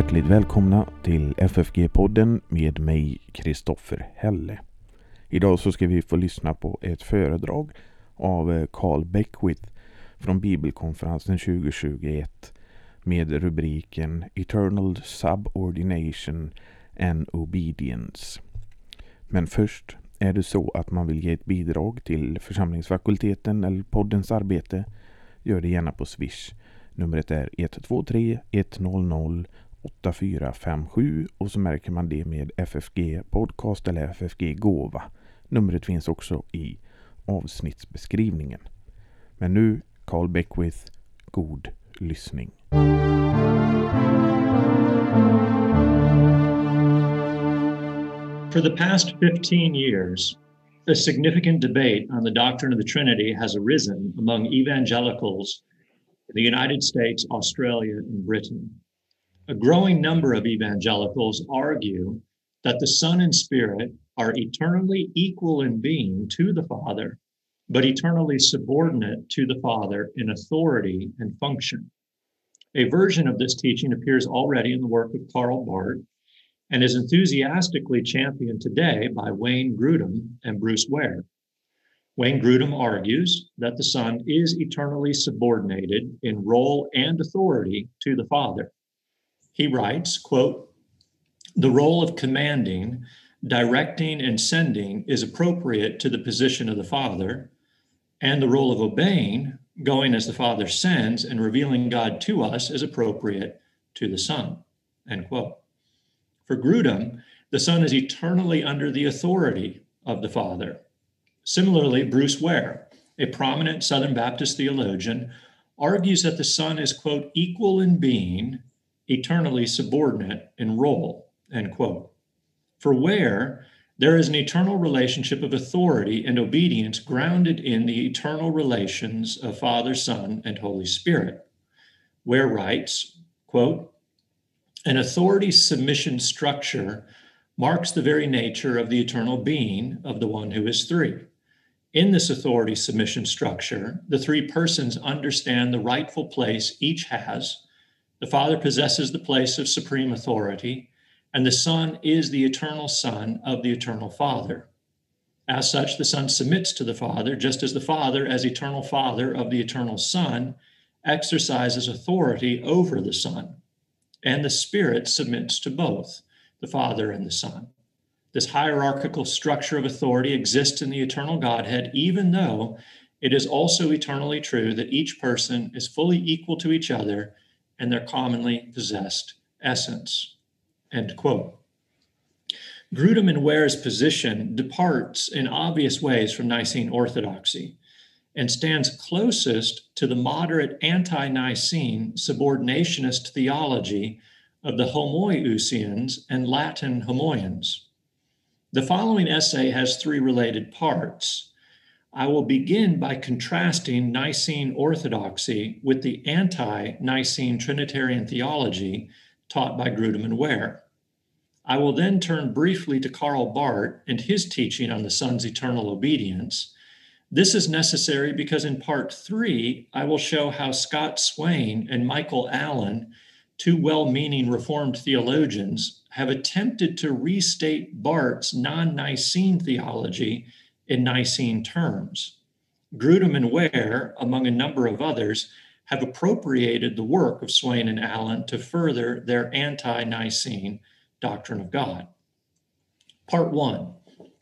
Hjärtligt välkomna till FFG-podden med mig, Kristoffer Helle. Idag så ska vi få lyssna på ett föredrag av eh, Carl Beckwith från Bibelkonferensen 2021 med rubriken Eternal Subordination and Obedience. Men först är det så att man vill ge ett bidrag till församlingsfakulteten eller poddens arbete, gör det gärna på Swish. Numret är 123 100 8457 och så märker man det med FFG Podcast eller FFG Gåva. Numret finns också i avsnittsbeskrivningen. Men nu Carl Beckwith, god lyssning. For the past 15 years, a significant debate on the doctrine of the Trinity has arisen among evangelicals in the United States, Australia, and Britain. A growing number of evangelicals argue that the Son and Spirit are eternally equal in being to the Father, but eternally subordinate to the Father in authority and function. A version of this teaching appears already in the work of Karl Barth and is enthusiastically championed today by Wayne Grudem and Bruce Ware. Wayne Grudem argues that the Son is eternally subordinated in role and authority to the Father. He writes, quote, the role of commanding, directing, and sending is appropriate to the position of the Father, and the role of obeying, going as the Father sends and revealing God to us, is appropriate to the Son. End quote. For Grudem, the Son is eternally under the authority of the Father. Similarly, Bruce Ware, a prominent Southern Baptist theologian, argues that the Son is, quote, equal in being, eternally subordinate in role, end quote. For Ware there is an eternal relationship of authority and obedience grounded in the eternal relations of Father, Son, and Holy Spirit. Ware writes, quote, an authority submission structure marks the very nature of the eternal being of the one who is three. In this authority submission structure, the three persons understand the rightful place each has. The Father possesses the place of supreme authority, and the Son is the eternal Son of the eternal Father. As such, the Son submits to the Father, just as the Father, as eternal Father of the eternal Son, exercises authority over the Son. And the Spirit submits to both, the Father and the Son. This hierarchical structure of authority exists in the eternal Godhead, even though it is also eternally true that each person is fully equal to each other and their commonly possessed essence. End quote. Grudem and Ware's position departs in obvious ways from Nicene orthodoxy and stands closest to the moderate anti Nicene subordinationist theology of the Homoiousians and Latin Homoians. The following essay has three related parts. I will begin by contrasting Nicene orthodoxy with the anti Nicene Trinitarian theology taught by Grudem and Ware. I will then turn briefly to Karl Barth and his teaching on the Son's eternal obedience. This is necessary because in part three, I will show how Scott Swain and Michael Allen, two well meaning Reformed theologians, have attempted to restate Barth's non Nicene theology in Nicene terms. Grudem and Ware, among a number of others, have appropriated the work of Swain and Allen to further their anti Nicene doctrine of God. Part one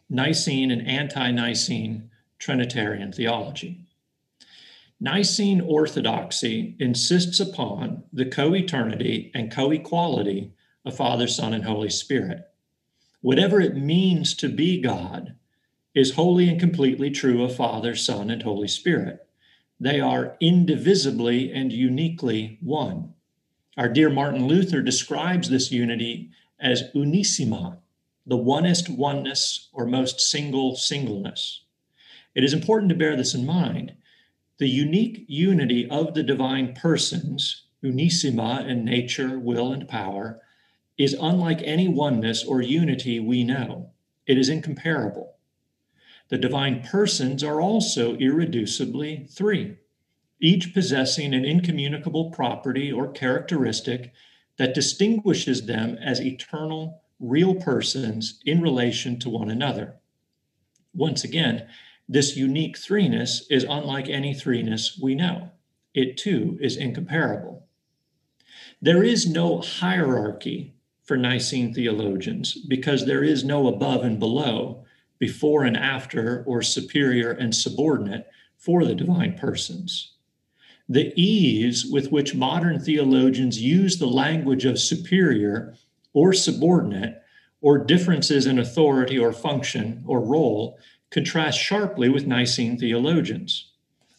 Nicene and anti Nicene Trinitarian theology. Nicene orthodoxy insists upon the co eternity and co equality of Father, Son, and Holy Spirit. Whatever it means to be God is wholly and completely true of Father, Son, and Holy Spirit. They are indivisibly and uniquely one. Our dear Martin Luther describes this unity as unissima, the onest oneness or most single singleness. It is important to bear this in mind. The unique unity of the divine persons, unissima in nature, will, and power, is unlike any oneness or unity we know. It is incomparable. The divine persons are also irreducibly three, each possessing an incommunicable property or characteristic that distinguishes them as eternal, real persons in relation to one another. Once again, this unique threeness is unlike any threeness we know. It too is incomparable. There is no hierarchy for Nicene theologians because there is no above and below, before and after, or superior and subordinate for the divine persons. The ease with which modern theologians use the language of superior or subordinate or differences in authority or function or role contrasts sharply with Nicene theologians.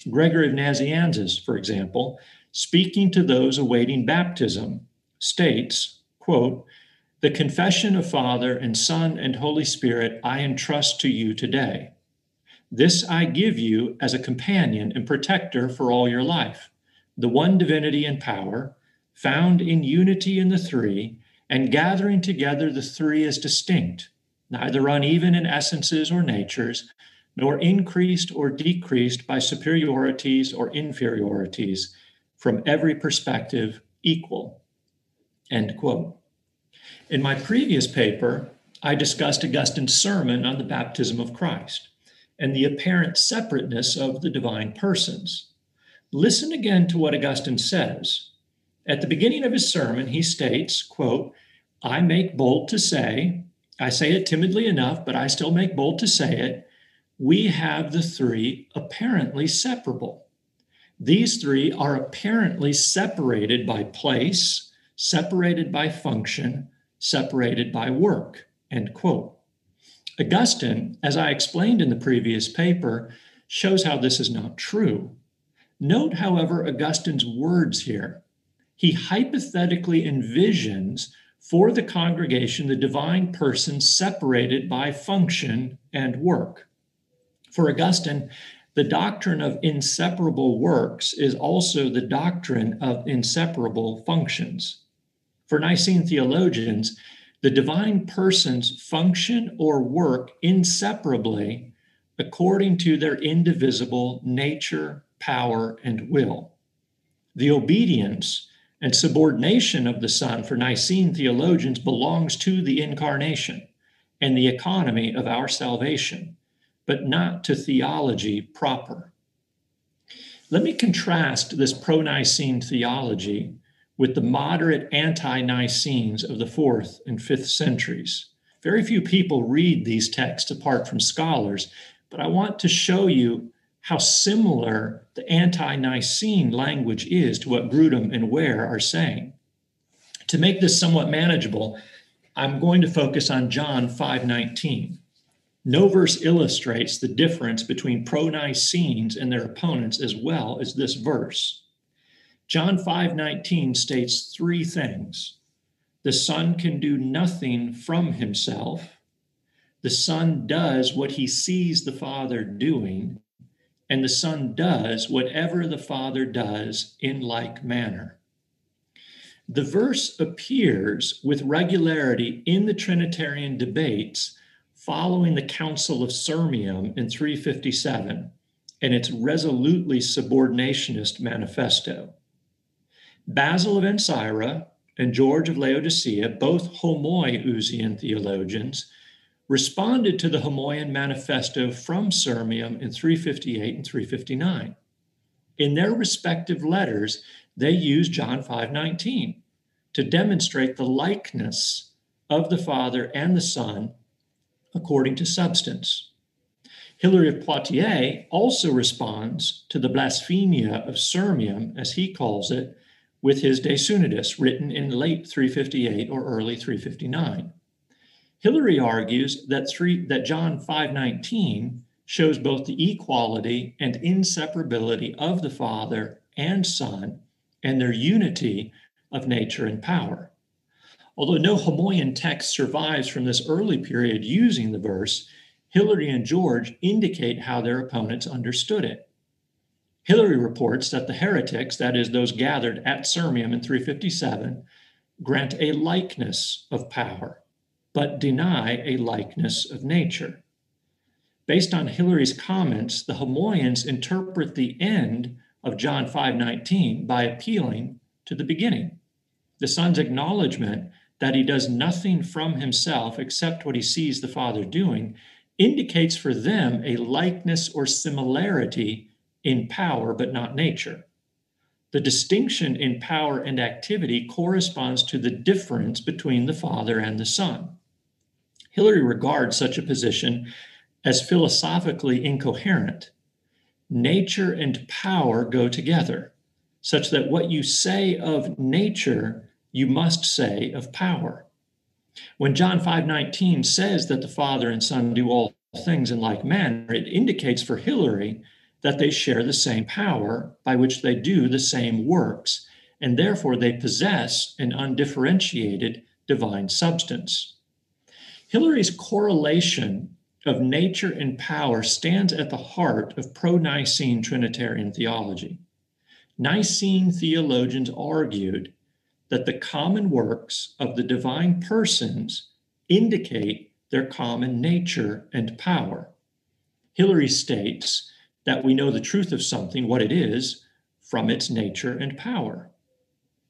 Gregory of Nazianzus, for example, speaking to those awaiting baptism, states, quote, the confession of Father and Son and Holy Spirit I entrust to you today. This I give you as a companion and protector for all your life, the one divinity and power, found in unity in the three, and gathering together the three as distinct, neither uneven in essences or natures, nor increased or decreased by superiorities or inferiorities, from every perspective equal. End quote. In my previous paper, I discussed Augustine's sermon on the baptism of Christ and the apparent separateness of the divine persons. Listen again to what Augustine says. At the beginning of his sermon, he states, quote, I make bold to say, I say it timidly enough, but I still make bold to say it, we have the three apparently separable. These three are apparently separated by place, separated by function, separated by work. End quote. Augustine, as I explained in the previous paper, shows how this is not true. Note, however, Augustine's words here. He hypothetically envisions for the congregation the divine person separated by function and work. For Augustine, the doctrine of inseparable works is also the doctrine of inseparable functions. For Nicene theologians, the divine persons function or work inseparably according to their indivisible nature, power, and will. The obedience and subordination of the Son for Nicene theologians belongs to the incarnation and the economy of our salvation, but not to theology proper. Let me contrast this pro Nicene theology with the moderate anti Nicenes of the fourth and fifth centuries. Very few people read these texts apart from scholars, but I want to show you how similar the anti Nicene language is to what Grudem and Ware are saying. To make this somewhat manageable, I'm going to focus on John 5:19. No verse illustrates the difference between pro-Nicenes and their opponents as well as this verse. John 5:19 states three things. The Son can do nothing from himself. The Son does what he sees the Father doing, and the Son does whatever the Father does in like manner. The verse appears with regularity in the Trinitarian debates following the Council of Sirmium in 357 and its resolutely subordinationist manifesto. Basil of Ancyra and George of Laodicea, both Homoiousian theologians, responded to the Homoian Manifesto from Sirmium in 358 and 359. In their respective letters, they used John 5:19 to demonstrate the likeness of the Father and the Son according to substance. Hilary of Poitiers also responds to the blasphemia of Sirmium, as he calls it, with his De Synodis, written in late 358 or early 359. Hilary argues that, three, that John 5:19 shows both the equality and inseparability of the Father and Son and their unity of nature and power. Although no Homoian text survives from this early period using the verse, Hilary and George indicate how their opponents understood it. Hilary reports that the heretics, that is, those gathered at Sirmium in 357, grant a likeness of power, but deny a likeness of nature. Based on Hilary's comments, the Homoians interpret the end of John 5:19 by appealing to the beginning. The Son's acknowledgement that he does nothing from himself except what he sees the Father doing indicates for them a likeness or similarity in power, but not nature. The distinction in power and activity corresponds to the difference between the Father and the Son. Hilary regards such a position as philosophically incoherent. Nature and power go together, such that what you say of nature, you must say of power. When John 5:19 says that the Father and Son do all things in like manner, it indicates for Hilary that they share the same power by which they do the same works, and therefore they possess an undifferentiated divine substance. Hilary's correlation of nature and power stands at the heart of pro Nicene Trinitarian theology. Nicene theologians argued that the common works of the divine persons indicate their common nature and power. Hilary states that we know the truth of something, what it is, from its nature and power.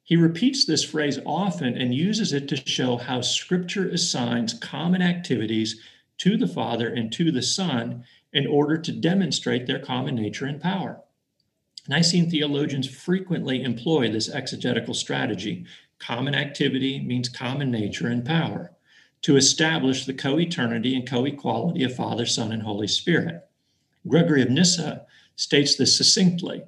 He repeats this phrase often and uses it to show how Scripture assigns common activities to the Father and to the Son in order to demonstrate their common nature and power. Nicene theologians frequently employ this exegetical strategy. Common activity means common nature and power to establish the co eternity and co equality of Father, Son, and Holy Spirit. Gregory of Nyssa states this succinctly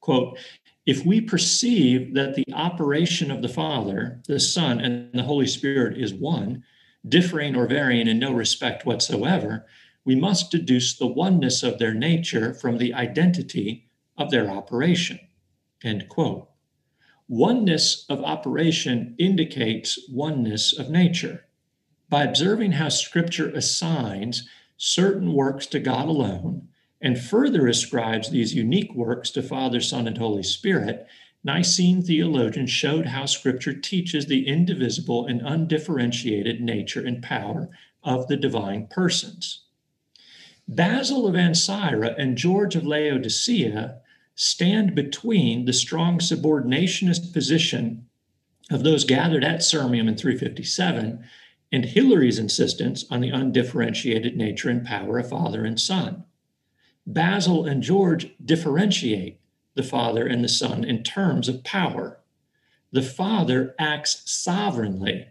quote, if we perceive that the operation of the Father, the Son, and the Holy Spirit is one, differing or varying in no respect whatsoever, we must deduce the oneness of their nature from the identity of their operation. End quote. Oneness of operation indicates oneness of nature. By observing how Scripture assigns certain works to God alone and further ascribes these unique works to Father, Son, and Holy Spirit, Nicene theologians showed how Scripture teaches the indivisible and undifferentiated nature and power of the divine persons. Basil of Ancyra and George of Laodicea stand between the strong subordinationist position of those gathered at Sirmium in 357 and Hilary's insistence on the undifferentiated nature and power of Father and Son. Basil and George differentiate the Father and the Son in terms of power. The Father acts sovereignly,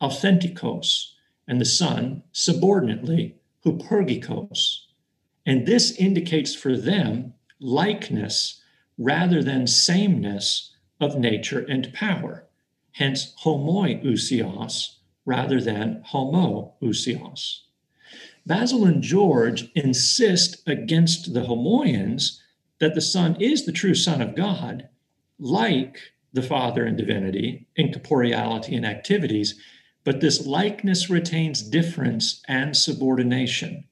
authentikos, and the Son subordinately, hupourgikos. And this indicates for them likeness rather than sameness of nature and power, hence homoiousios rather than homoousios. Basil and George insist against the Homoians that the Son is the true Son of God, like the Father in divinity, in corporeality and activities, but this likeness retains difference and subordination.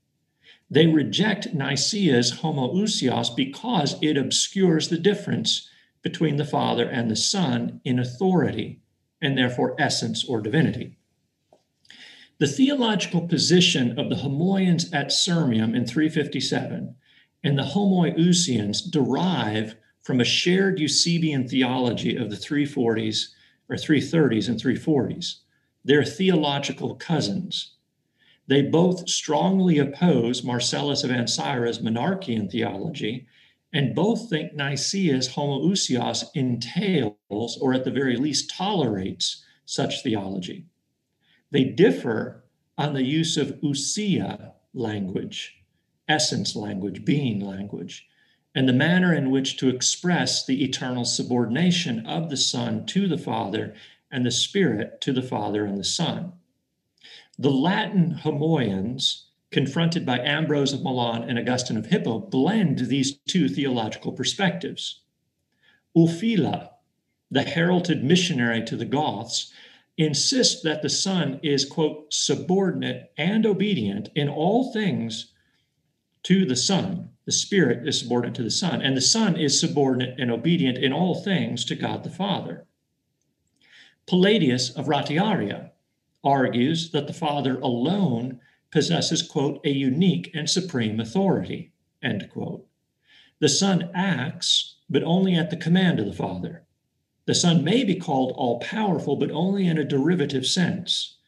They reject Nicaea's homoousios because it obscures the difference between the Father and the Son in authority and therefore essence or divinity. The theological position of the Homoians at Sirmium in 357 and the Homoiousians derive from a shared Eusebian theology of the 340s or 330s and 340s. They're theological cousins. They both strongly oppose Marcellus of Ancyra's monarchian theology, and both think Nicaea's homoousios entails, or at the very least tolerates, such theology. They differ on the use of ousia language, essence language, being language, and the manner in which to express the eternal subordination of the Son to the Father and the Spirit to the Father and the Son. The Latin Homoians, confronted by Ambrose of Milan and Augustine of Hippo, blend these two theological perspectives. Ulfila, the heralded missionary to the Goths, insist that the Son is, quote, subordinate and obedient in all things to the Son. The Spirit is subordinate to the Son, and the Son is subordinate and obedient in all things to God the Father. Palladius of Ratiaria argues that the Father alone possesses, quote, a unique and supreme authority, end quote. The Son acts, but only at the command of the Father. The Son may be called all powerful, but only in a derivative sense.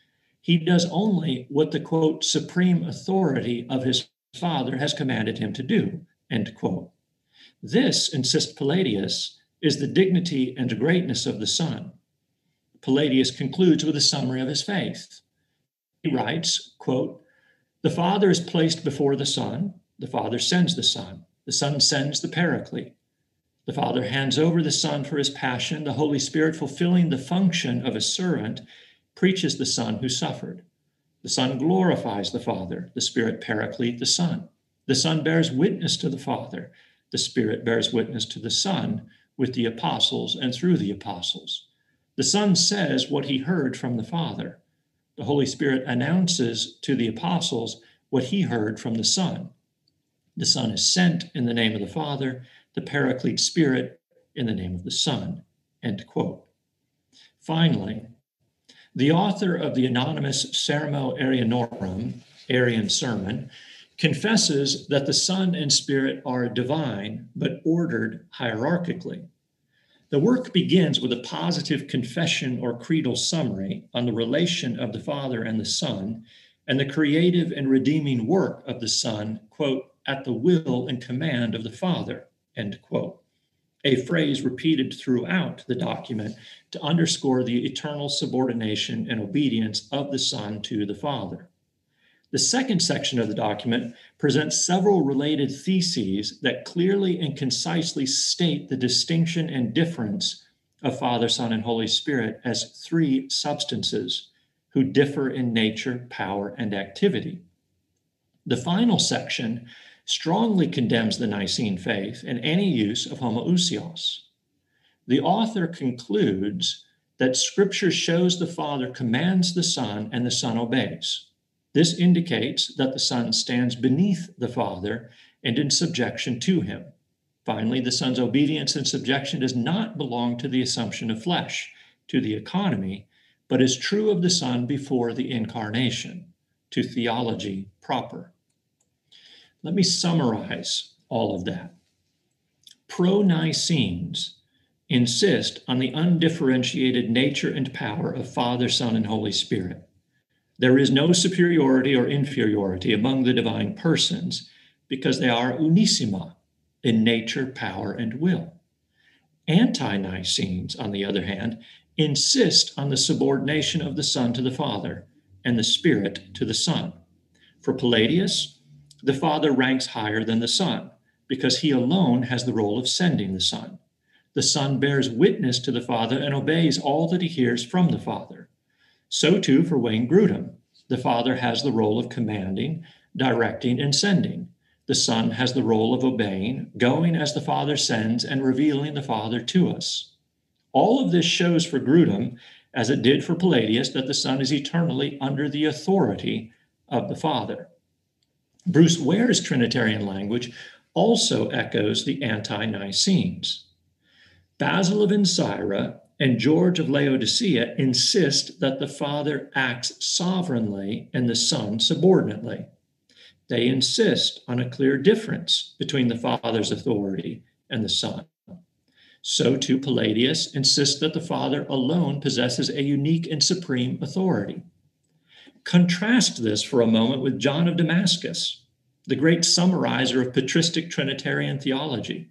He does only what the quote, supreme authority of his Father has commanded him to do, end quote. This, insists Palladius, is the dignity and greatness of the Son. Palladius concludes with a summary of his faith. He writes, quote, The Father is placed before the Son, the Father sends the Son, the Son sends the Paraclete. The Father hands over the Son for his passion, the Holy Spirit, fulfilling the function of a servant, preaches the Son who suffered. The Son glorifies the Father, the Spirit paraclete the Son. The Son bears witness to the Father, the Spirit bears witness to the Son with the apostles and through the apostles. The Son says what he heard from the Father. The Holy Spirit announces to the apostles what he heard from the Son. The Son is sent in the name of the Father, the Paraclete Spirit in the name of the Son. End quote. Finally, the author of the anonymous Sermo Arianorum, Arian sermon, confesses that the Son and Spirit are divine, but ordered hierarchically. The work begins with a positive confession or creedal summary on the relation of the Father and the Son and the creative and redeeming work of the Son, quote, at the will and command of the Father, end quote. A phrase repeated throughout the document to underscore the eternal subordination and obedience of the Son to the Father. The second section of the document presents several related theses that clearly and concisely state the distinction and difference of Father, Son, and Holy Spirit as three substances who differ in nature, power, and activity. The final section strongly condemns the Nicene faith and any use of homoousios. The author concludes that Scripture shows the Father commands the Son and the Son obeys. This indicates that the Son stands beneath the Father and in subjection to him. Finally, the Son's obedience and subjection does not belong to the assumption of flesh, to the economy, but is true of the Son before the incarnation, to theology proper. Let me summarize all of that. Pro Nicenes insist on the undifferentiated nature and power of Father, Son, and Holy Spirit. There is no superiority or inferiority among the divine persons because they are unissima in nature, power, and will. Anti Nicenes, on the other hand, insist on the subordination of the Son to the Father and the Spirit to the Son. For Palladius, the Father ranks higher than the Son because he alone has the role of sending the Son. The Son bears witness to the Father and obeys all that he hears from the Father. So too for Wayne Grudem. The Father has the role of commanding, directing, and sending. The Son has the role of obeying, going as the Father sends, and revealing the Father to us. All of this shows for Grudem, as it did for Palladius, that the Son is eternally under the authority of the Father. Bruce Ware's Trinitarian language also echoes the anti Nicenes. Basil of Ancyra and George of Laodicea insist that the Father acts sovereignly and the Son subordinately. They insist on a clear difference between the Father's authority and the Son. So too, Palladius insists that the Father alone possesses a unique and supreme authority. Contrast this for a moment with John of Damascus, the great summarizer of patristic Trinitarian theology.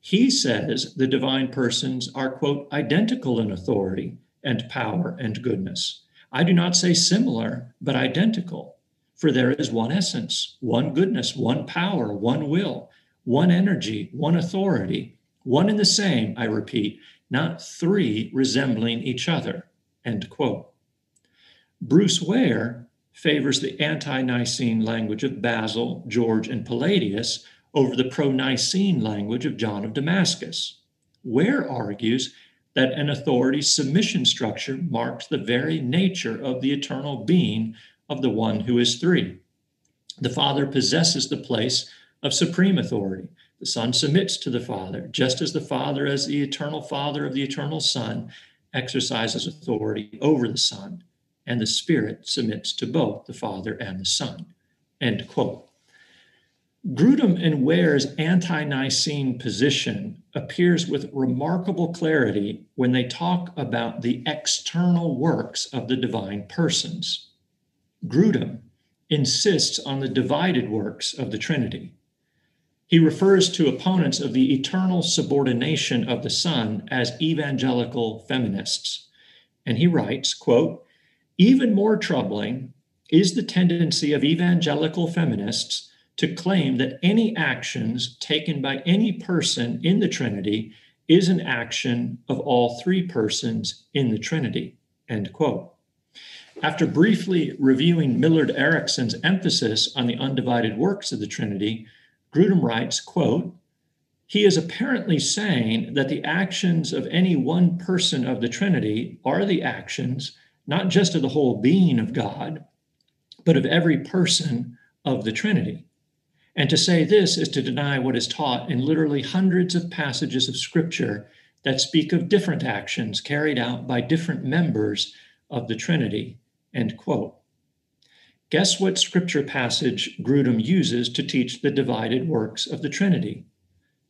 He says the divine persons are, quote, identical in authority and power and goodness. I do not say similar, but identical, for there is one essence, one goodness, one power, one will, one energy, one authority, one and the same, I repeat, not three resembling each other, end quote. Bruce Ware favors the anti Nicene language of Basil, George, and Palladius over the pro Nicene language of John of Damascus. Ware argues that an authority submission structure marks the very nature of the eternal being of the one who is three. The Father possesses the place of supreme authority. The Son submits to the Father, just as the Father, as the eternal Father of the eternal Son, exercises authority over the Son and the Spirit submits to both the Father and the Son. End quote. Grudem and Ware's anti Nicene position appears with remarkable clarity when they talk about the external works of the divine persons. Grudem insists on the divided works of the Trinity. He refers to opponents of the eternal subordination of the Son as evangelical feminists. And he writes, quote, even more troubling is the tendency of evangelical feminists to claim that any actions taken by any person in the Trinity is an action of all three persons in the Trinity. End quote. After briefly reviewing Millard Erickson's emphasis on the undivided works of the Trinity, Grudem writes, quote, he is apparently saying that the actions of any one person of the Trinity are the actions not just of the whole being of God, but of every person of the Trinity. And to say this is to deny what is taught in literally hundreds of passages of Scripture that speak of different actions carried out by different members of the Trinity. End quote. Guess what Scripture passage Grudem uses to teach the divided works of the Trinity?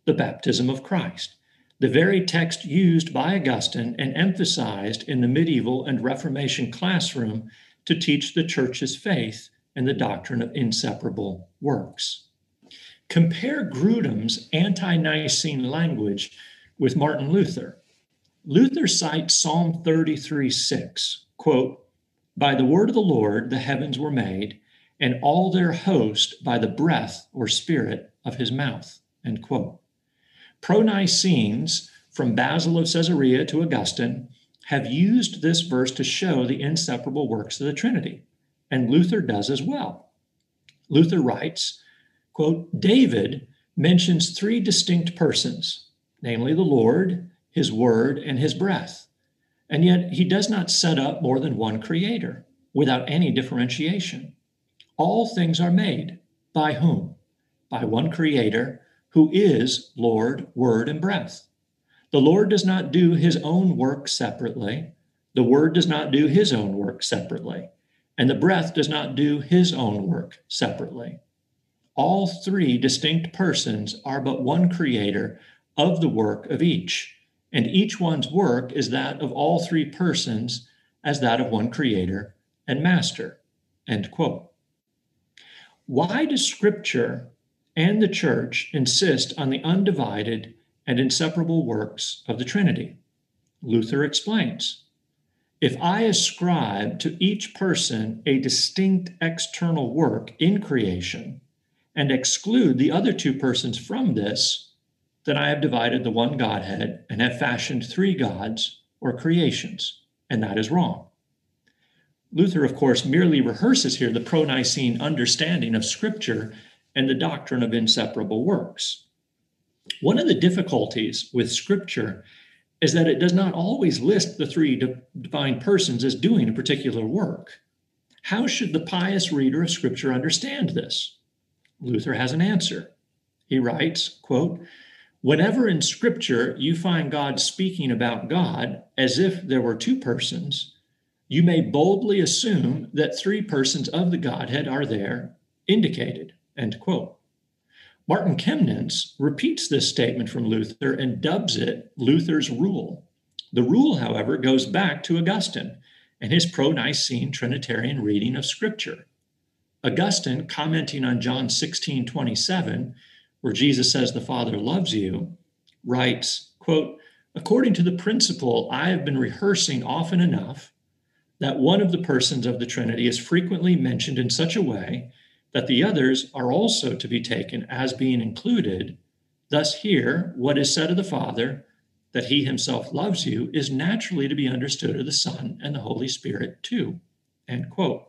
The baptism of Christ, the very text used by Augustine and emphasized in the medieval and Reformation classroom to teach the church's faith and the doctrine of inseparable works. Compare Grudem's anti Nicene language with Martin Luther. Luther cites Psalm 33 6, quote, By the word of the Lord the heavens were made, and all their host by the breath or spirit of his mouth, end quote. Pro Nicenes, from Basil of Caesarea to Augustine, have used this verse to show the inseparable works of the Trinity, and Luther does as well. Luther writes, quote, David mentions three distinct persons, namely the Lord, his word, and his breath. And yet he does not set up more than one creator without any differentiation. All things are made by whom? By one creator who is Lord, word, and breath. The Lord does not do his own work separately. The word does not do his own work separately. And the breath does not do his own work separately all three distinct persons are but one creator of the work of each, and each one's work is that of all three persons as that of one creator and master. End quote. Why does Scripture and the church insist on the undivided and inseparable works of the Trinity? Luther explains If I ascribe to each person a distinct external work in creation, and exclude the other two persons from this, then I have divided the one Godhead and have fashioned three gods or creations, and that is wrong. Luther, of course, merely rehearses here the pro Nicene understanding of Scripture and the doctrine of inseparable works. One of the difficulties with Scripture is that it does not always list the three divine persons as doing a particular work. How should the pious reader of Scripture understand this? Luther has an answer. He writes, quote, Whenever in scripture you find God speaking about God as if there were two persons, you may boldly assume that three persons of the Godhead are there indicated. End quote. Martin Chemnitz repeats this statement from Luther and dubs it Luther's rule. The rule, however, goes back to Augustine and his pro Nicene Trinitarian reading of Scripture. Augustine, commenting on John 16 27, where Jesus says the Father loves you, writes, quote, According to the principle I have been rehearsing often enough, that one of the persons of the Trinity is frequently mentioned in such a way that the others are also to be taken as being included. Thus, here, what is said of the Father, that he himself loves you, is naturally to be understood of the Son and the Holy Spirit too. End quote.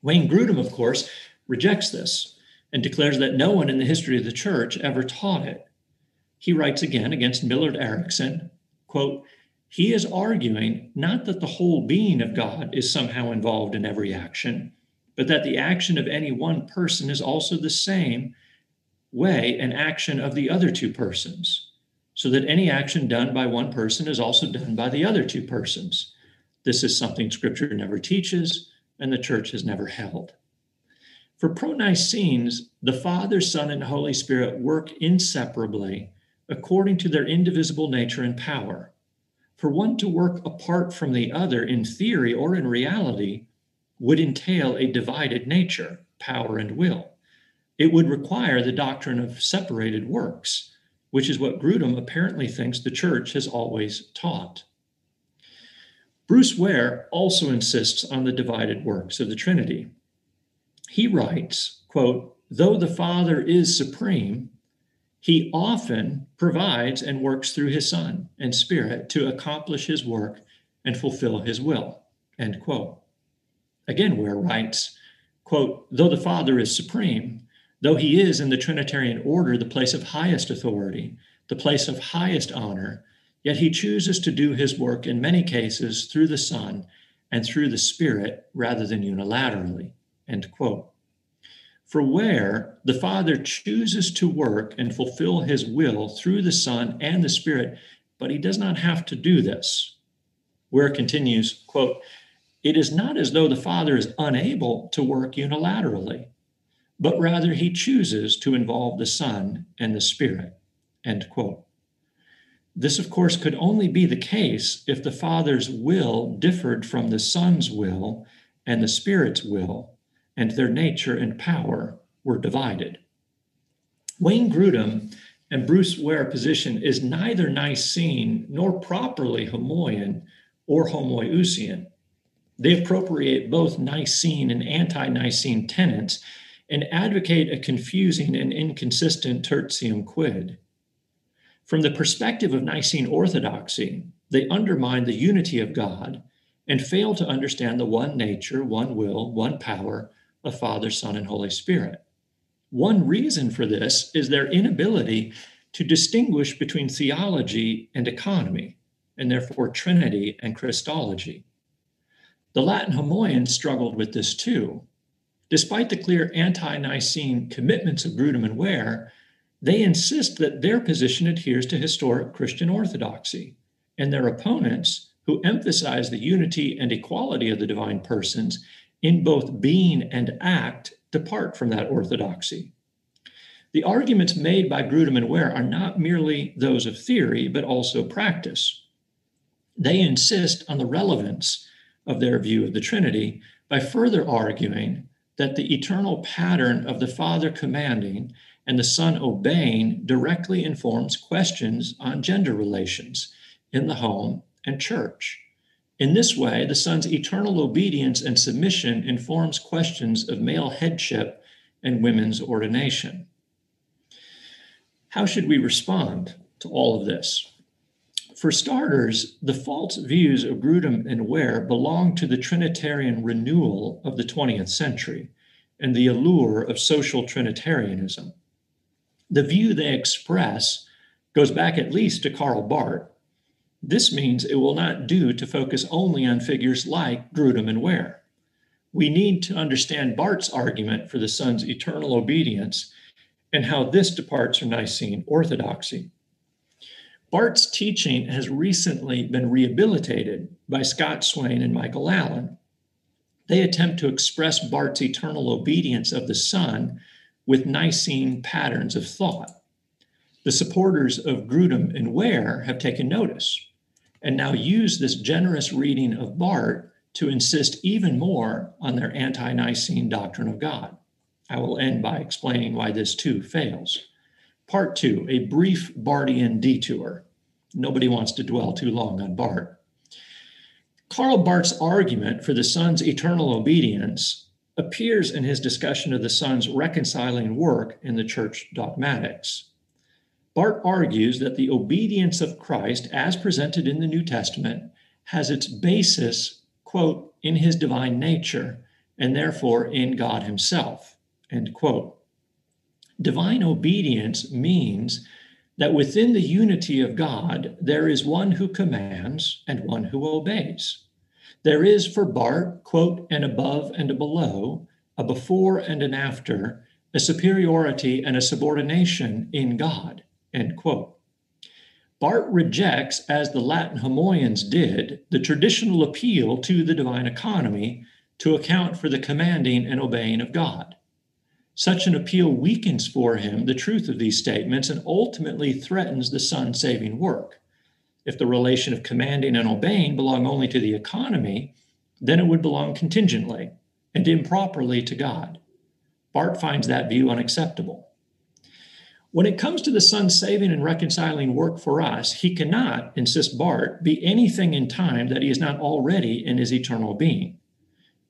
Wayne Grudem, of course, rejects this and declares that no one in the history of the church ever taught it. He writes again against Millard Erickson, quote, he is arguing not that the whole being of God is somehow involved in every action, but that the action of any one person is also the same way an action of the other two persons, so that any action done by one person is also done by the other two persons. This is something scripture never teaches, and the church has never held. For pro Nicenes, the Father, Son, and Holy Spirit work inseparably according to their indivisible nature and power. For one to work apart from the other in theory or in reality would entail a divided nature, power, and will. It would require the doctrine of separated works, which is what Grudem apparently thinks the church has always taught. Bruce Ware also insists on the divided works of the Trinity. He writes, quote, though the Father is supreme, he often provides and works through his Son and Spirit to accomplish his work and fulfill his will. End quote. Again, Ware writes, quote, though the Father is supreme, though he is in the Trinitarian order the place of highest authority, the place of highest honor, yet he chooses to do his work in many cases through the Son and through the Spirit rather than unilaterally. End quote. For Ware the Father chooses to work and fulfill his will through the Son and the Spirit, but he does not have to do this. Ware continues, quote, it is not as though the Father is unable to work unilaterally, but rather he chooses to involve the Son and the Spirit. End quote. This, of course, could only be the case if the Father's will differed from the Son's will and the Spirit's will and their nature and power were divided. Wayne Grudem and Bruce Ware position is neither Nicene nor properly Homoian or Homoiousian. They appropriate both Nicene and anti Nicene tenets and advocate a confusing and inconsistent tertium quid. From the perspective of Nicene orthodoxy, they undermine the unity of God and fail to understand the one nature, one will, one power, of Father, Son, and Holy Spirit. One reason for this is their inability to distinguish between theology and economy, and therefore Trinity and Christology. The Latin Homoians struggled with this too. Despite the clear anti Nicene commitments of Grudem and Ware, they insist that their position adheres to historic Christian orthodoxy, and their opponents, who emphasize the unity and equality of the divine persons, in both being and act depart from that orthodoxy. The arguments made by Grudem and Ware are not merely those of theory, but also practice. They insist on the relevance of their view of the Trinity by further arguing that the eternal pattern of the Father commanding and the Son obeying directly informs questions on gender relations in the home and church. In this way, the Son's eternal obedience and submission informs questions of male headship and women's ordination. How should we respond to all of this? For starters, the false views of Grudem and Ware belong to the Trinitarian renewal of the 20th century and the allure of social Trinitarianism. The view they express goes back at least to Karl Barth, this means it will not do to focus only on figures like Grudem and Ware. We need to understand Barth's argument for the Son's eternal obedience and how this departs from Nicene orthodoxy. Barth's teaching has recently been rehabilitated by Scott Swain and Michael Allen. They attempt to express Barth's eternal obedience of the Son with Nicene patterns of thought. The supporters of Grudem and Ware have taken notice and now use this generous reading of Barth to insist even more on their anti Nicene doctrine of God. I will end by explaining why this too fails. Part two, a brief Barthian detour. Nobody wants to dwell too long on Barth. Karl Barth's argument for the Son's eternal obedience appears in his discussion of the Son's reconciling work in the church dogmatics. Barth argues that the obedience of Christ, as presented in the New Testament, has its basis, quote, in his divine nature, and therefore in God himself, end quote. Divine obedience means that within the unity of God, there is one who commands and one who obeys. There is for Barth, quote, an above and a below, a before and an after, a superiority and a subordination in God. End quote. Barth rejects, as the Latin Homoians did, the traditional appeal to the divine economy to account for the commanding and obeying of God. Such an appeal weakens for him the truth of these statements and ultimately threatens the Son's saving work. If the relation of commanding and obeying belong only to the economy, then it would belong contingently and improperly to God. Barth finds that view unacceptable. When it comes to the Son's saving and reconciling work for us, he cannot, insists Barth, be anything in time that he is not already in his eternal being.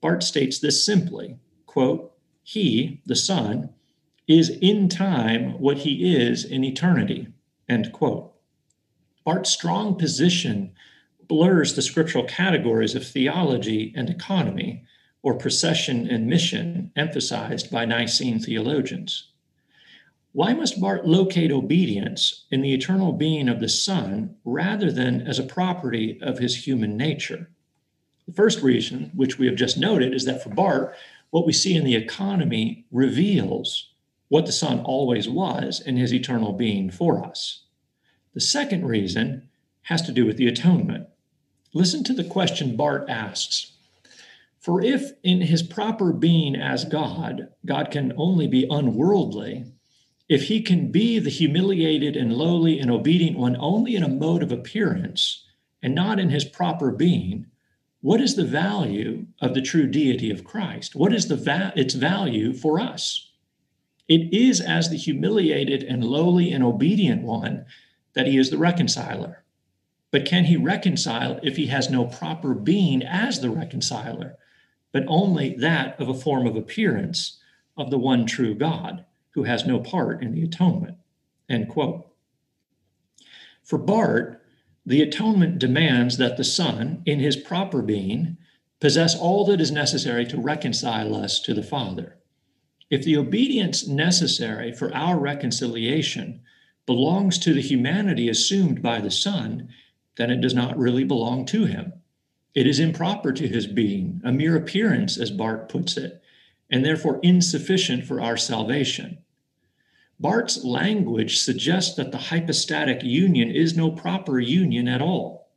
Barth states this simply quote, He, the Son, is in time what he is in eternity. End quote. Barth's strong position blurs the scriptural categories of theology and economy, or procession and mission, emphasized by Nicene theologians. Why must Barth locate obedience in the eternal being of the Son rather than as a property of his human nature? The first reason, which we have just noted, is that for Barth, what we see in the economy reveals what the Son always was in his eternal being for us. The second reason has to do with the atonement. Listen to the question Barth asks For if in his proper being as God, God can only be unworldly, if he can be the humiliated and lowly and obedient one only in a mode of appearance and not in his proper being, what is the value of the true deity of Christ? What is the va- its value for us? It is as the humiliated and lowly and obedient one that he is the reconciler. But can he reconcile if he has no proper being as the reconciler, but only that of a form of appearance of the one true God who has no part in the atonement? End quote. For Barth, the atonement demands that the Son, in his proper being, possess all that is necessary to reconcile us to the Father. If the obedience necessary for our reconciliation belongs to the humanity assumed by the Son, then it does not really belong to him. It is improper to his being, a mere appearance, as Barth puts it, and therefore insufficient for our salvation. Barth's language suggests that the hypostatic union is no proper union at all,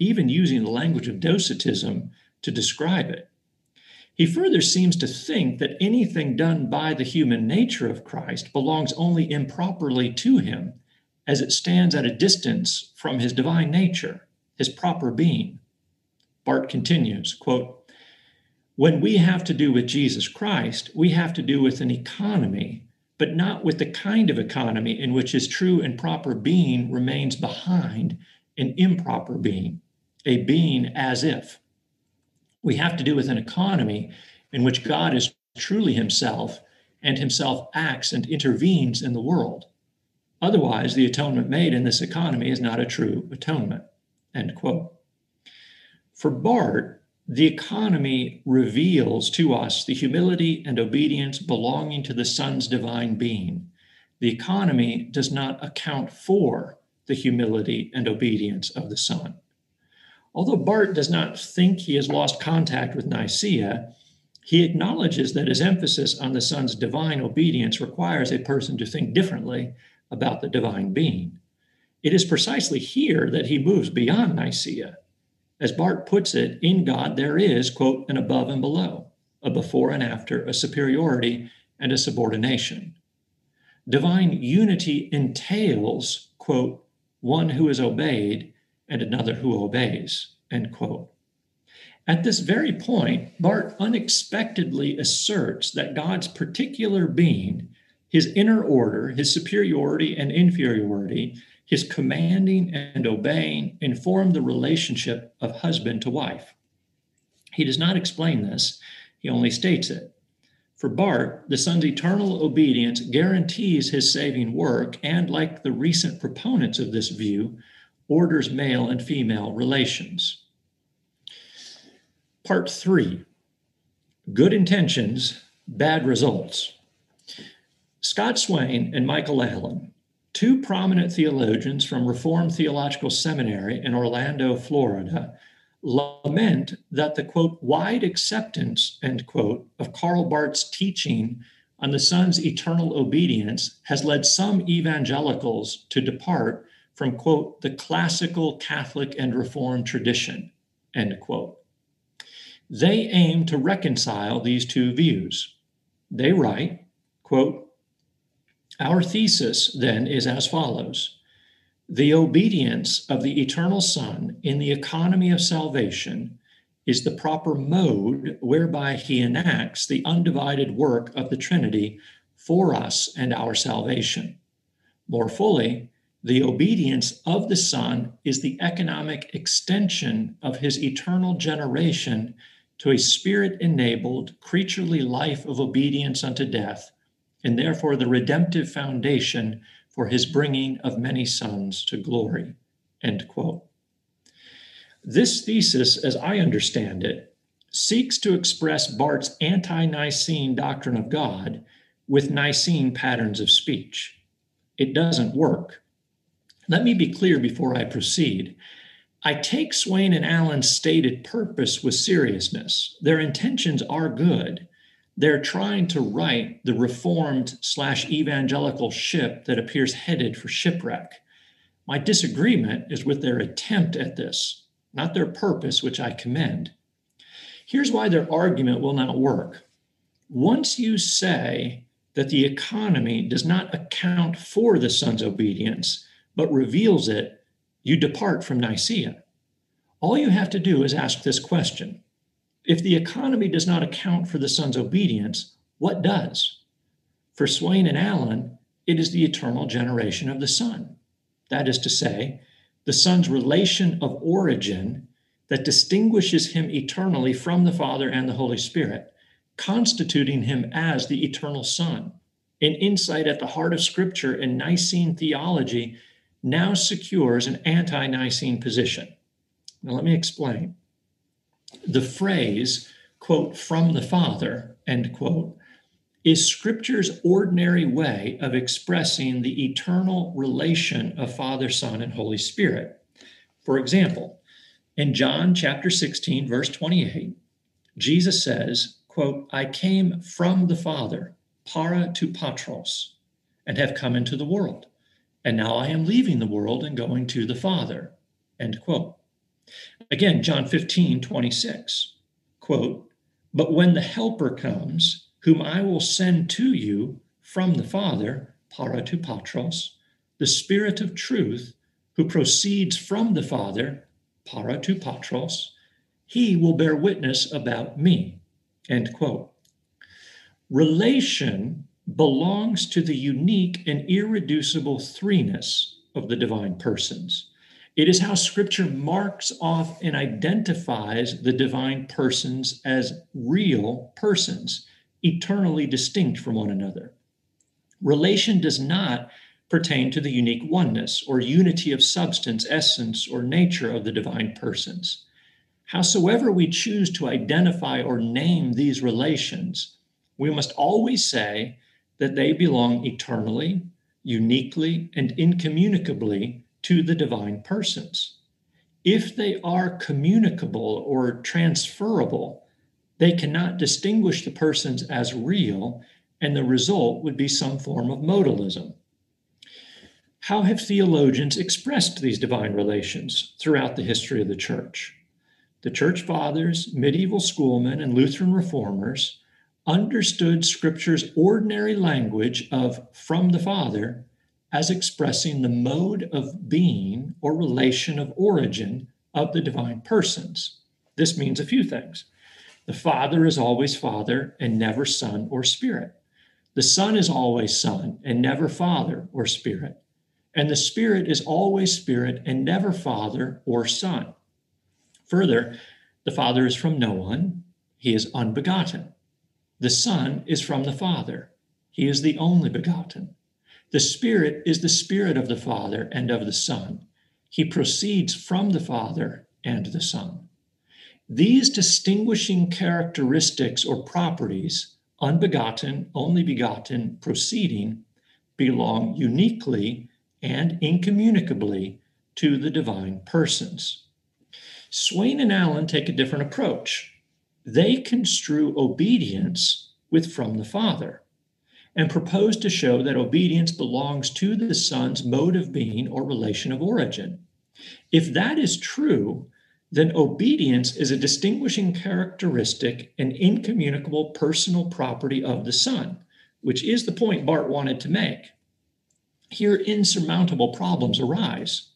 even using the language of docetism to describe it. He further seems to think that anything done by the human nature of Christ belongs only improperly to him, as it stands at a distance from his divine nature, his proper being. Barth continues, quote, When we have to do with Jesus Christ, we have to do with an economy but not with the kind of economy in which his true and proper being remains behind an improper being, a being as if. We have to do with an economy in which God is truly himself and himself acts and intervenes in the world. Otherwise, the atonement made in this economy is not a true atonement. End quote. For Barth, the economy reveals to us the humility and obedience belonging to the Son's divine being. The economy does not account for the humility and obedience of the Son. Although Barth does not think he has lost contact with Nicaea, he acknowledges that his emphasis on the Son's divine obedience requires a person to think differently about the divine being. It is precisely here that he moves beyond Nicaea as Barth puts it, in God there is, quote, an above and below, a before and after, a superiority and a subordination. Divine unity entails, quote, one who is obeyed and another who obeys, end quote. At this very point, Barth unexpectedly asserts that God's particular being, his inner order, his superiority and inferiority, his commanding and obeying inform the relationship of husband to wife. He does not explain this, he only states it. For Barth, the Son's eternal obedience guarantees his saving work, and like the recent proponents of this view, orders male and female relations. Part three Good intentions, bad results. Scott Swain and Michael Allen two prominent theologians from Reformed Theological Seminary in Orlando, Florida, lament that the quote, wide acceptance, end quote, of Karl Barth's teaching on the Son's eternal obedience has led some evangelicals to depart from, quote, the classical Catholic and Reformed tradition, end quote. They aim to reconcile these two views. They write, Quote, our thesis then is as follows The obedience of the eternal Son in the economy of salvation is the proper mode whereby he enacts the undivided work of the Trinity for us and our salvation. More fully, the obedience of the Son is the economic extension of his eternal generation to a spirit enabled, creaturely life of obedience unto death, and therefore the redemptive foundation for his bringing of many sons to glory. End quote. This thesis, as I understand it, seeks to express Barth's anti Nicene doctrine of God with Nicene patterns of speech. It doesn't work. Let me be clear before I proceed. I take Swain and Allen's stated purpose with seriousness. Their intentions are good. They're trying to right the reformed slash evangelical ship that appears headed for shipwreck. My disagreement is with their attempt at this, not their purpose, which I commend. Here's why their argument will not work. Once you say that the economy does not account for the Son's obedience, but reveals it, you depart from Nicaea. All you have to do is ask this question If the economy does not account for the Son's obedience, what does? For Swain and Allen, it is the eternal generation of the Son. That is to say, the Son's relation of origin that distinguishes him eternally from the Father and the Holy Spirit, constituting him as the eternal Son. An insight at the heart of Scripture and Nicene theology now secures an anti Nicene position. Now, let me explain. The phrase, quote, from the Father, end quote, is Scripture's ordinary way of expressing the eternal relation of Father, Son, and Holy Spirit. For example, in John chapter 16, verse 28, Jesus says, quote, I came from the Father, para to patros, and have come into the world and now I am leaving the world and going to the Father. End quote. Again, John 15, 26, quote, But when the Helper comes, whom I will send to you from the Father, para to patros, the Spirit of truth, who proceeds from the Father, para to patros, he will bear witness about me. End quote. Relation belongs to the unique and irreducible threeness of the divine persons. It is how scripture marks off and identifies the divine persons as real persons, eternally distinct from one another. Relation does not pertain to the unique oneness or unity of substance, essence, or nature of the divine persons. Howsoever we choose to identify or name these relations, we must always say that they belong eternally, uniquely, and incommunicably to the divine persons. If they are communicable or transferable, they cannot distinguish the persons as real, and the result would be some form of modalism. How have theologians expressed these divine relations throughout the history of the church? The church fathers, medieval schoolmen, and Lutheran reformers understood Scripture's ordinary language of from the Father as expressing the mode of being or relation of origin of the divine persons. This means a few things. The Father is always Father and never Son or Spirit. The Son is always Son and never Father or Spirit. And the Spirit is always Spirit and never Father or Son. Further, the Father is from no one, he is unbegotten. The Son is from the Father. He is the only begotten. The Spirit is the Spirit of the Father and of the Son. He proceeds from the Father and the Son. These distinguishing characteristics or properties, unbegotten, only begotten, proceeding, belong uniquely and incommunicably to the divine persons. Swain and Allen take a different approach they construe obedience with from the Father and proposed to show that obedience belongs to the Son's mode of being or relation of origin. If that is true, then obedience is a distinguishing characteristic and incommunicable personal property of the Son, which is the point Barth wanted to make. Here, insurmountable problems arise.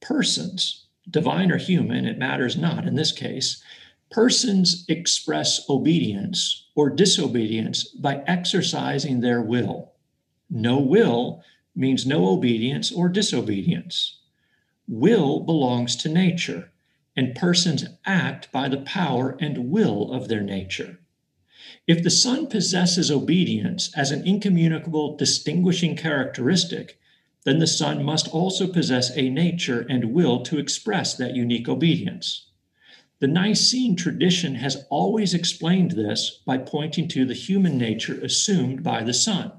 Persons, divine or human, it matters not in this case, persons express obedience or disobedience by exercising their will. No will means no obedience or disobedience. Will belongs to nature, and persons act by the power and will of their nature. If the Son possesses obedience as an incommunicable distinguishing characteristic, then the Son must also possess a nature and will to express that unique obedience. The Nicene tradition has always explained this by pointing to the human nature assumed by the Son.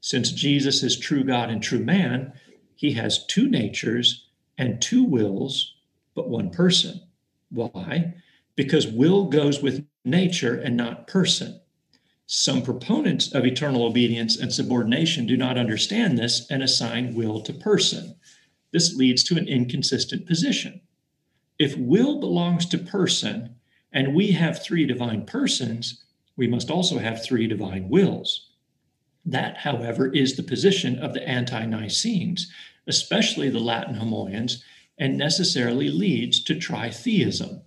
Since Jesus is true God and true man, he has two natures and two wills, but one person. Why? Because will goes with nature and not person. Some proponents of eternal obedience and subordination do not understand this and assign will to person. This leads to an inconsistent position. If will belongs to person and we have three divine persons, we must also have three divine wills. That, however, is the position of the anti Nicenes, especially the Latin Homoians, and necessarily leads to tritheism.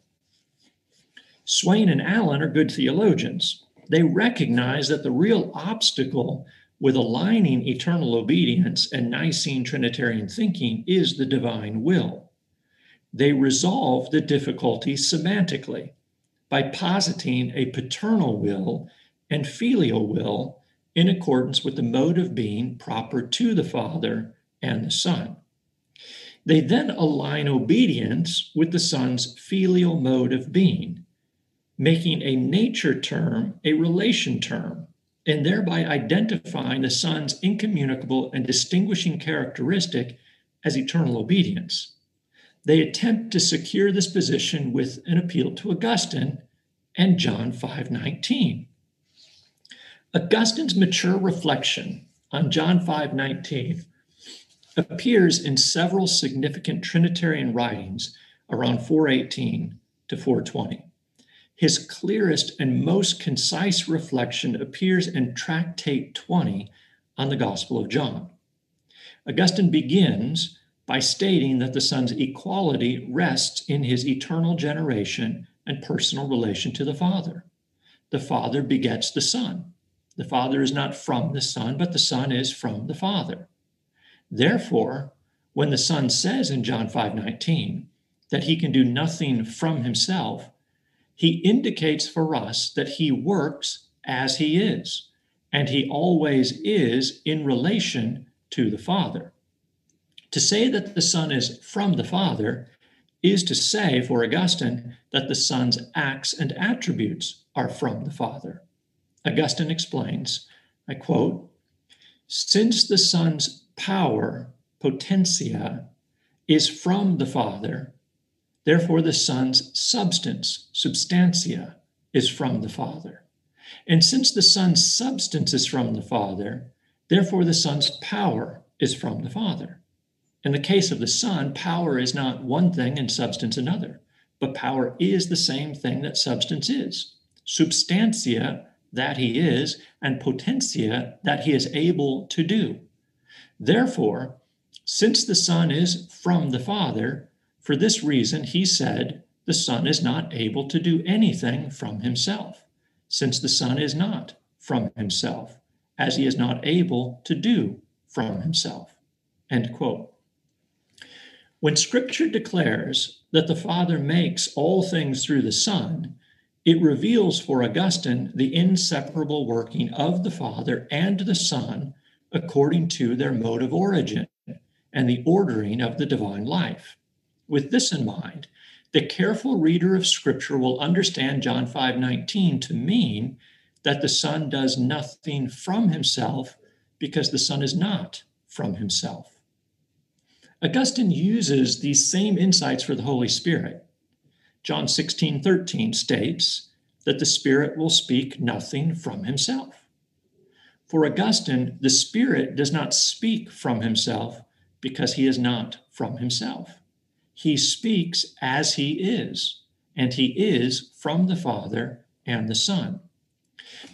Swain and Allen are good theologians. They recognize that the real obstacle with aligning eternal obedience and Nicene Trinitarian thinking is the divine will they resolve the difficulty semantically by positing a paternal will and filial will in accordance with the mode of being proper to the Father and the Son. They then align obedience with the Son's filial mode of being, making a nature term a relation term, and thereby identifying the Son's incommunicable and distinguishing characteristic as eternal obedience they attempt to secure this position with an appeal to Augustine and John 5:19. Augustine's mature reflection on John 5:19 appears in several significant Trinitarian writings around 418 to 420. His clearest and most concise reflection appears in Tractate 20 on the Gospel of John. Augustine begins by stating that the Son's equality rests in his eternal generation and personal relation to the Father. The Father begets the Son. The Father is not from the Son, but the Son is from the Father. Therefore, when the Son says in John 5:19 that he can do nothing from himself, he indicates for us that he works as he is, and he always is in relation to the Father. To say that the Son is from the Father is to say, for Augustine, that the Son's acts and attributes are from the Father. Augustine explains, I quote, since the Son's power, potentia, is from the Father, therefore the Son's substance, substantia, is from the Father. And since the Son's substance is from the Father, therefore the Son's power is from the Father. In the case of the Son, power is not one thing and substance another, but power is the same thing that substance is. Substantia, that he is, and potentia, that he is able to do. Therefore, since the Son is from the Father, for this reason he said, the Son is not able to do anything from himself, since the Son is not from himself, as he is not able to do from himself. End quote. When scripture declares that the Father makes all things through the Son, it reveals for Augustine the inseparable working of the Father and the Son according to their mode of origin and the ordering of the divine life. With this in mind, the careful reader of scripture will understand John 5:19 to mean that the Son does nothing from himself because the Son is not from himself. Augustine uses these same insights for the Holy Spirit. John 16, 13 states that the Spirit will speak nothing from himself. For Augustine, the Spirit does not speak from himself because he is not from himself. He speaks as he is, and he is from the Father and the Son.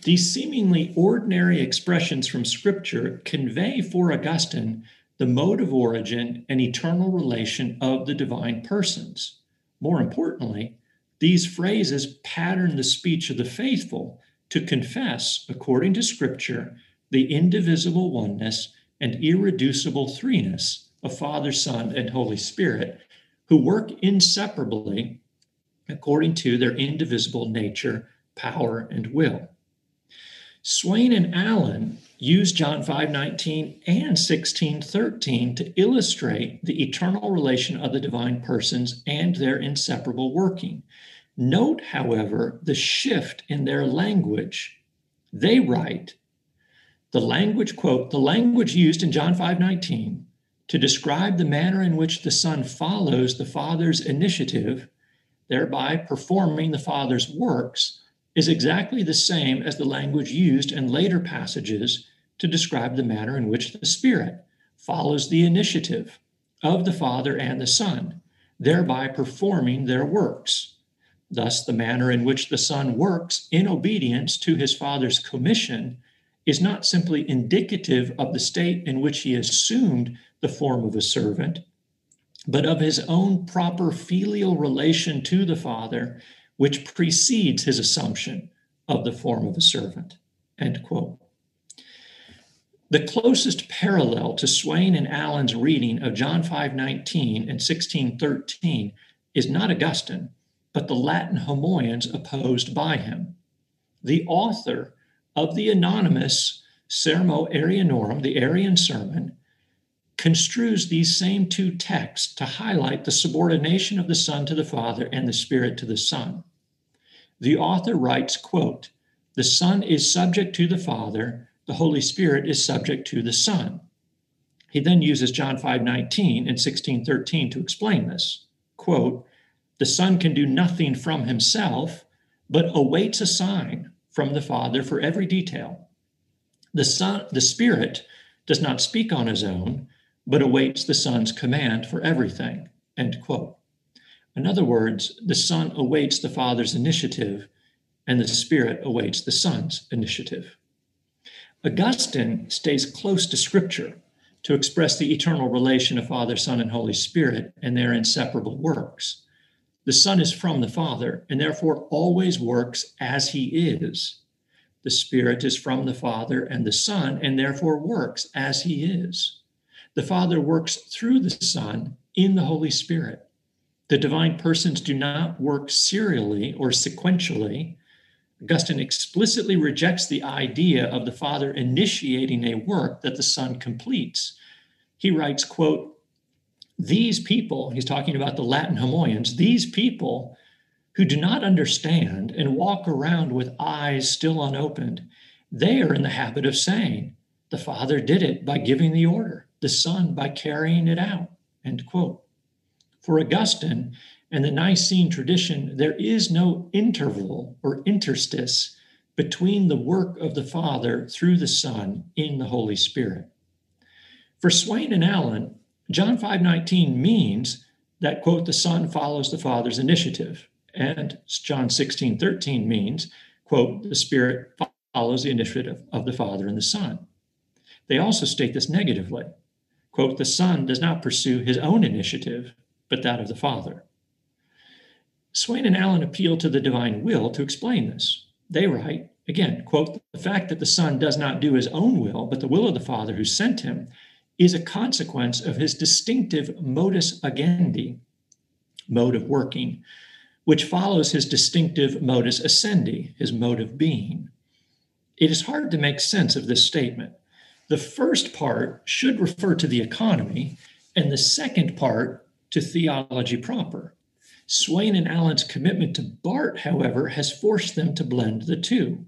These seemingly ordinary expressions from Scripture convey for Augustine the mode of origin and eternal relation of the divine persons. More importantly, these phrases pattern the speech of the faithful to confess, according to Scripture, the indivisible oneness and irreducible threeness of Father, Son, and Holy Spirit, who work inseparably according to their indivisible nature, power, and will. Swain and Allen use John 5:19 and 16:13 to illustrate the eternal relation of the divine persons and their inseparable working. Note, however, the shift in their language. They write, the language quote, the language used in John 5:19 to describe the manner in which the Son follows the Father's initiative, thereby performing the Father's works, is exactly the same as the language used in later passages to describe the manner in which the Spirit follows the initiative of the Father and the Son, thereby performing their works. Thus, the manner in which the Son works in obedience to his Father's commission is not simply indicative of the state in which he assumed the form of a servant, but of his own proper filial relation to the Father which precedes his assumption of the form of a servant. End quote. The closest parallel to Swain and Allen's reading of John 5:19 and 16:13 is not Augustine, but the Latin Homoians opposed by him. The author of the anonymous Sermo Arianorum, the Arian sermon, construes these same two texts to highlight the subordination of the Son to the Father and the Spirit to the Son. The author writes, quote, the Son is subject to the Father, the Holy Spirit is subject to the Son. He then uses John 5:19 and 16:13 to explain this. Quote, the Son can do nothing from himself, but awaits a sign from the Father for every detail. The Son, the Spirit does not speak on his own, but awaits the Son's command for everything. End quote. In other words, the Son awaits the Father's initiative, and the Spirit awaits the Son's initiative. Augustine stays close to Scripture to express the eternal relation of Father, Son, and Holy Spirit and their inseparable works. The Son is from the Father and therefore always works as he is. The Spirit is from the Father and the Son and therefore works as he is. The Father works through the Son in the Holy Spirit. The divine persons do not work serially or sequentially. Augustine explicitly rejects the idea of the Father initiating a work that the Son completes. He writes, quote, these people, he's talking about the Latin Homoians, these people who do not understand and walk around with eyes still unopened, they are in the habit of saying, the Father did it by giving the order the Son by carrying it out. End quote. For Augustine and the Nicene tradition, there is no interval or interstice between the work of the Father through the Son in the Holy Spirit. For Swain and Allen, John 5:19 means that quote the Son follows the Father's initiative, and John 16:13 means quote the Spirit follows the initiative of the Father and the Son. They also state this negatively. Quote, the Son does not pursue his own initiative, but that of the Father. Swain and Allen appeal to the divine will to explain this. They write, again, quote, the fact that the Son does not do his own will, but the will of the Father who sent him, is a consequence of his distinctive modus agendi, mode of working, which follows his distinctive modus essendi, his mode of being. It is hard to make sense of this statement. The first part should refer to the economy, and the second part to theology proper. Swain and Allen's commitment to Barth, however, has forced them to blend the two.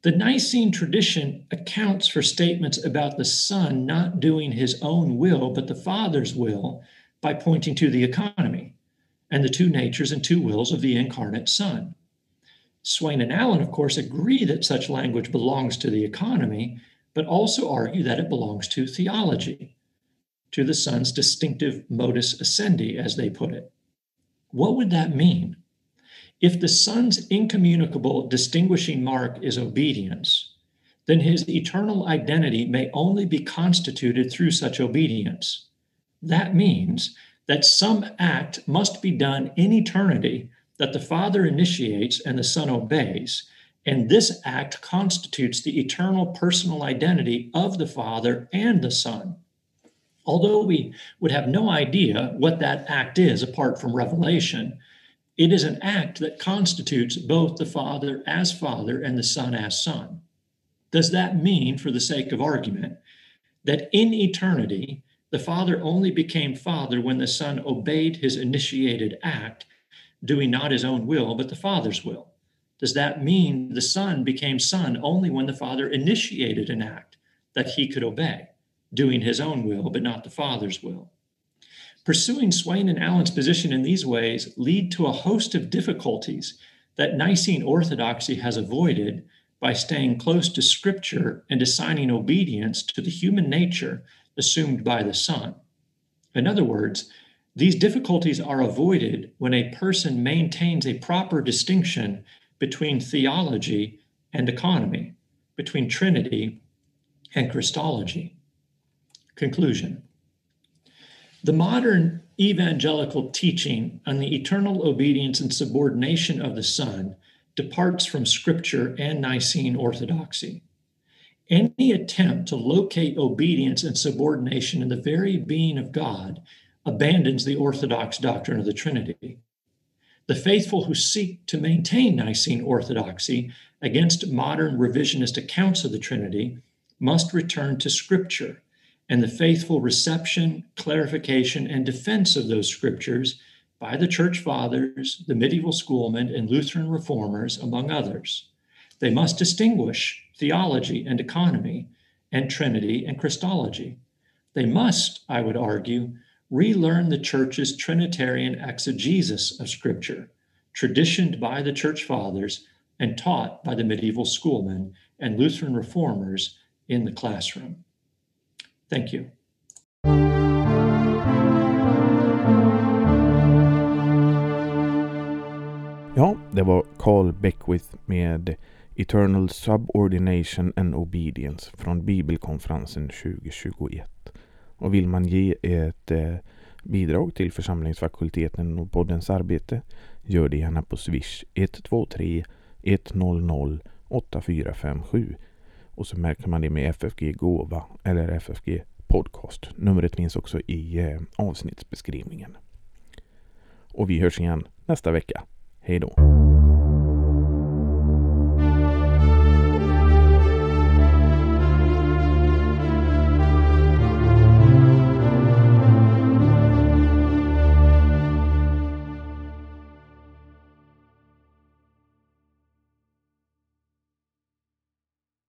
The Nicene tradition accounts for statements about the Son not doing his own will, but the Father's will, by pointing to the economy and the two natures and two wills of the incarnate Son. Swain and Allen, of course, agree that such language belongs to the economy but also argue that it belongs to theology, to the Son's distinctive modus essendi, as they put it. What would that mean? If the Son's incommunicable distinguishing mark is obedience, then his eternal identity may only be constituted through such obedience. That means that some act must be done in eternity that the Father initiates and the Son obeys, and this act constitutes the eternal personal identity of the Father and the Son. Although we would have no idea what that act is apart from revelation, it is an act that constitutes both the Father as Father and the Son as Son. Does that mean, for the sake of argument, that in eternity, the Father only became Father when the Son obeyed his initiated act, doing not his own will, but the Father's will? Does that mean the Son became Son only when the Father initiated an act that he could obey, doing his own will, but not the Father's will? Pursuing Swain and Allen's position in these ways lead to a host of difficulties that Nicene orthodoxy has avoided by staying close to Scripture and assigning obedience to the human nature assumed by the Son. In other words, these difficulties are avoided when a person maintains a proper distinction between theology and economy, between Trinity and Christology. Conclusion The modern evangelical teaching on the eternal obedience and subordination of the Son departs from Scripture and Nicene orthodoxy. Any attempt to locate obedience and subordination in the very being of God abandons the orthodox doctrine of the Trinity. The faithful who seek to maintain Nicene orthodoxy against modern revisionist accounts of the Trinity must return to Scripture and the faithful reception, clarification, and defense of those Scriptures by the church fathers, the medieval schoolmen, and Lutheran reformers, among others. They must distinguish theology and economy, and Trinity and Christology. They must, I would argue, relearn the church's Trinitarian exegesis of Scripture, traditioned by the church fathers and taught by the medieval schoolmen and Lutheran reformers in the classroom. Thank you. Ja, det var Carl Beckwith med Eternal Subordination and Obedience från Bibelkonferensen 2021. Och vill man ge ett eh, bidrag till församlingsfakulteten och poddens arbete gör det gärna på swish 123 100 8457 och så märker man det med FFG Gåva eller FFG Podcast. Numret finns också i eh, avsnittsbeskrivningen. Och vi hörs igen nästa vecka. Hej då!